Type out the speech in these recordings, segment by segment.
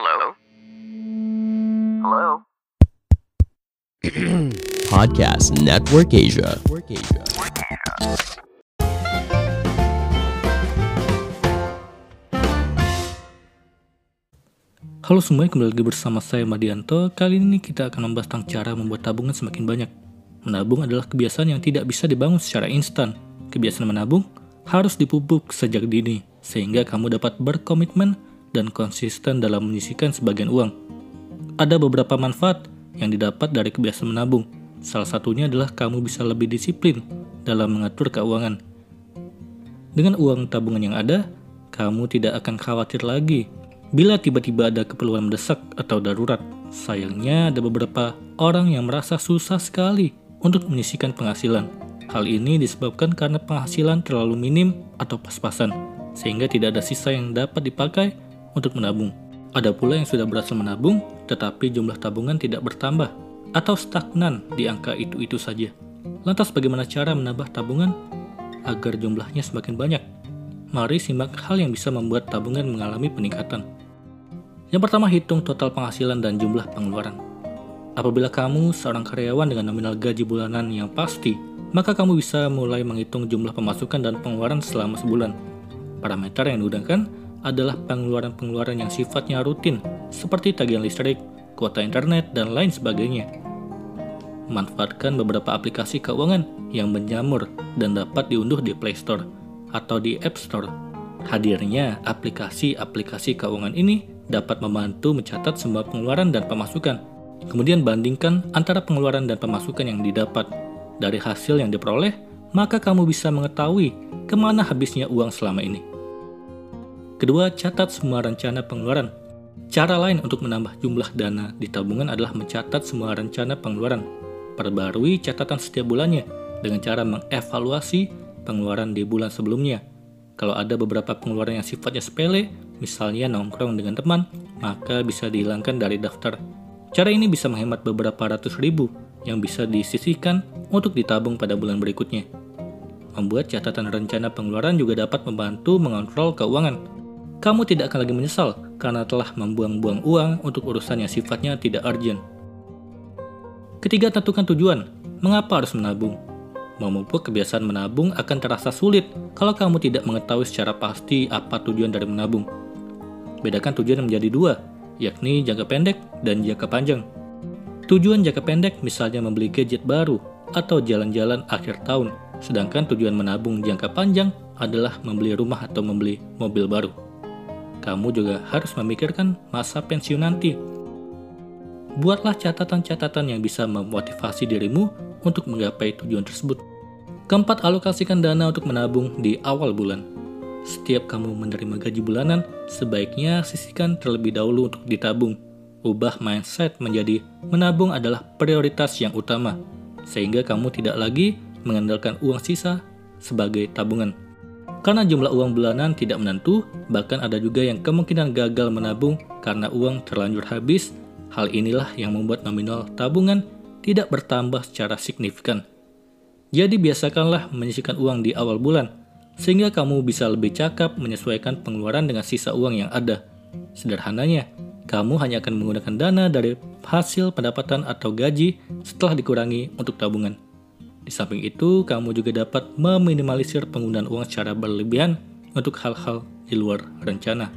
Hello? Hello? Podcast Network Asia. Halo semuanya, kembali lagi bersama saya Madianto. Kali ini kita akan membahas tentang cara membuat tabungan semakin banyak. Menabung adalah kebiasaan yang tidak bisa dibangun secara instan. Kebiasaan menabung harus dipupuk sejak dini, sehingga kamu dapat berkomitmen dan konsisten dalam menyisikan sebagian uang. Ada beberapa manfaat yang didapat dari kebiasaan menabung. Salah satunya adalah kamu bisa lebih disiplin dalam mengatur keuangan. Dengan uang tabungan yang ada, kamu tidak akan khawatir lagi bila tiba-tiba ada keperluan mendesak atau darurat. Sayangnya ada beberapa orang yang merasa susah sekali untuk menyisikan penghasilan. Hal ini disebabkan karena penghasilan terlalu minim atau pas-pasan, sehingga tidak ada sisa yang dapat dipakai untuk menabung. Ada pula yang sudah berhasil menabung, tetapi jumlah tabungan tidak bertambah atau stagnan di angka itu-itu saja. Lantas bagaimana cara menambah tabungan agar jumlahnya semakin banyak? Mari simak hal yang bisa membuat tabungan mengalami peningkatan. Yang pertama, hitung total penghasilan dan jumlah pengeluaran. Apabila kamu seorang karyawan dengan nominal gaji bulanan yang pasti, maka kamu bisa mulai menghitung jumlah pemasukan dan pengeluaran selama sebulan. Parameter yang digunakan adalah pengeluaran-pengeluaran yang sifatnya rutin, seperti tagihan listrik, kuota internet, dan lain sebagainya. Manfaatkan beberapa aplikasi keuangan yang menjamur dan dapat diunduh di Play Store atau di App Store. Hadirnya aplikasi-aplikasi keuangan ini dapat membantu mencatat semua pengeluaran dan pemasukan. Kemudian bandingkan antara pengeluaran dan pemasukan yang didapat. Dari hasil yang diperoleh, maka kamu bisa mengetahui ke mana habisnya uang selama ini. Kedua, catat semua rencana pengeluaran. Cara lain untuk menambah jumlah dana di tabungan adalah mencatat semua rencana pengeluaran. Perbarui catatan setiap bulannya dengan cara mengevaluasi pengeluaran di bulan sebelumnya. Kalau ada beberapa pengeluaran yang sifatnya sepele, misalnya nongkrong dengan teman, maka bisa dihilangkan dari daftar. Cara ini bisa menghemat beberapa ratus ribu yang bisa disisihkan untuk ditabung pada bulan berikutnya. Membuat catatan rencana pengeluaran juga dapat membantu mengontrol keuangan. Kamu tidak akan lagi menyesal karena telah membuang-buang uang untuk urusan yang sifatnya tidak urgent. Ketiga, tentukan tujuan. Mengapa harus menabung? Memupuk kebiasaan menabung akan terasa sulit kalau kamu tidak mengetahui secara pasti apa tujuan dari menabung. Bedakan tujuan menjadi dua, yakni jangka pendek dan jangka panjang. Tujuan jangka pendek misalnya membeli gadget baru atau jalan-jalan akhir tahun, sedangkan tujuan menabung jangka panjang adalah membeli rumah atau membeli mobil baru. Kamu juga harus memikirkan masa pensiun nanti. Buatlah catatan-catatan yang bisa memotivasi dirimu untuk menggapai tujuan tersebut. Keempat, alokasikan dana untuk menabung di awal bulan. Setiap kamu menerima gaji bulanan, sebaiknya sisihkan terlebih dahulu untuk ditabung. Ubah mindset menjadi menabung adalah prioritas yang utama, sehingga kamu tidak lagi mengandalkan uang sisa sebagai tabungan. Karena jumlah uang bulanan tidak menentu, bahkan ada juga yang kemungkinan gagal menabung karena uang terlanjur habis. Hal inilah yang membuat nominal tabungan tidak bertambah secara signifikan. Jadi biasakanlah menyisihkan uang di awal bulan sehingga kamu bisa lebih cakap menyesuaikan pengeluaran dengan sisa uang yang ada. Sederhananya, kamu hanya akan menggunakan dana dari hasil pendapatan atau gaji setelah dikurangi untuk tabungan. Di samping itu, kamu juga dapat meminimalisir penggunaan uang secara berlebihan untuk hal-hal di luar rencana.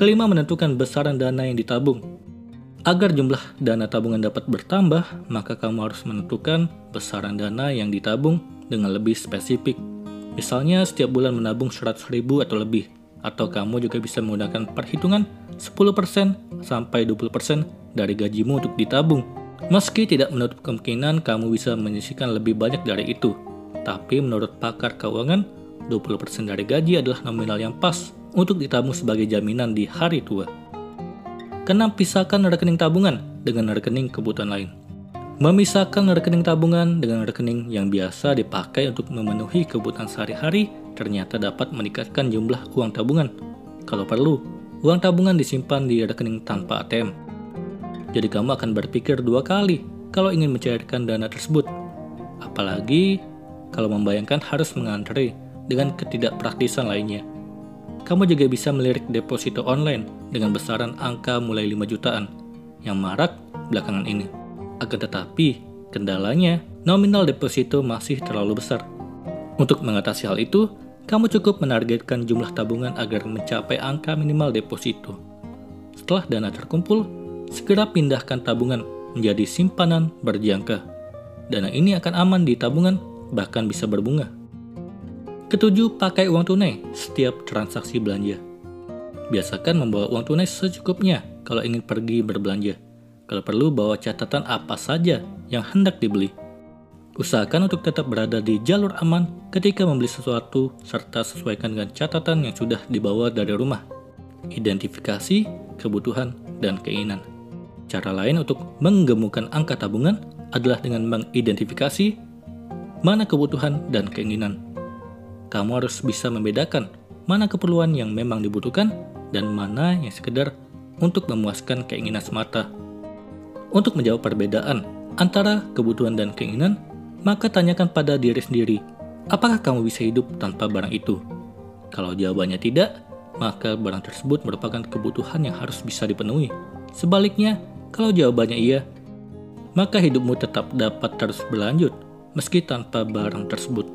Kelima, menentukan besaran dana yang ditabung. Agar jumlah dana tabungan dapat bertambah, maka kamu harus menentukan besaran dana yang ditabung dengan lebih spesifik. Misalnya setiap bulan menabung 100 ribu atau lebih, atau kamu juga bisa menggunakan perhitungan 10% sampai 20% dari gajimu untuk ditabung. Meski tidak menutup kemungkinan kamu bisa menyisihkan lebih banyak dari itu, tapi menurut pakar keuangan, 20% dari gaji adalah nominal yang pas untuk ditabung sebagai jaminan di hari tua. Kenapa pisahkan rekening tabungan dengan rekening kebutuhan lain. Memisahkan rekening tabungan dengan rekening yang biasa dipakai untuk memenuhi kebutuhan sehari-hari ternyata dapat meningkatkan jumlah uang tabungan. Kalau perlu, uang tabungan disimpan di rekening tanpa ATM. Jadi kamu akan berpikir dua kali kalau ingin mencairkan dana tersebut. Apalagi kalau membayangkan harus mengantri dengan ketidakpraktisan lainnya. kamu juga bisa melirik deposito online dengan besaran angka mulai 5 jutaan yang marak belakangan ini. Akan tetapi, kendalanya nominal deposito masih terlalu besar. Untuk mengatasi hal itu, kamu cukup menargetkan jumlah tabungan agar mencapai angka minimal deposito. Setelah dana terkumpul, segera pindahkan tabungan menjadi simpanan berjangka. Dana ini akan aman di tabungan, bahkan bisa berbunga. Ketujuh, pakai uang tunai setiap transaksi belanja. Biasakan membawa uang tunai secukupnya kalau ingin pergi berbelanja. Kalau perlu, bawa catatan apa saja yang hendak dibeli. Usahakan untuk tetap berada di jalur aman ketika membeli sesuatu serta sesuaikan dengan catatan yang sudah dibawa dari rumah. Identifikasi, kebutuhan, dan keinginan. Cara lain untuk menggemukkan angka tabungan adalah dengan mengidentifikasi mana kebutuhan dan keinginan kamu harus bisa membedakan mana keperluan yang memang dibutuhkan dan mana yang sekedar untuk memuaskan keinginan semata. Untuk menjawab perbedaan antara kebutuhan dan keinginan, maka tanyakan pada diri sendiri, apakah kamu bisa hidup tanpa barang itu? Kalau jawabannya tidak, maka barang tersebut merupakan kebutuhan yang harus bisa dipenuhi. Sebaliknya, kalau jawabannya iya, maka hidupmu tetap dapat terus berlanjut meski tanpa barang tersebut.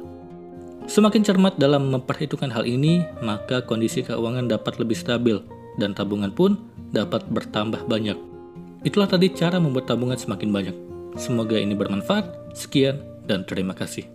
Semakin cermat dalam memperhitungkan hal ini, maka kondisi keuangan dapat lebih stabil dan tabungan pun dapat bertambah banyak. Itulah tadi cara membuat tabungan semakin banyak. Semoga ini bermanfaat. Sekian dan terima kasih.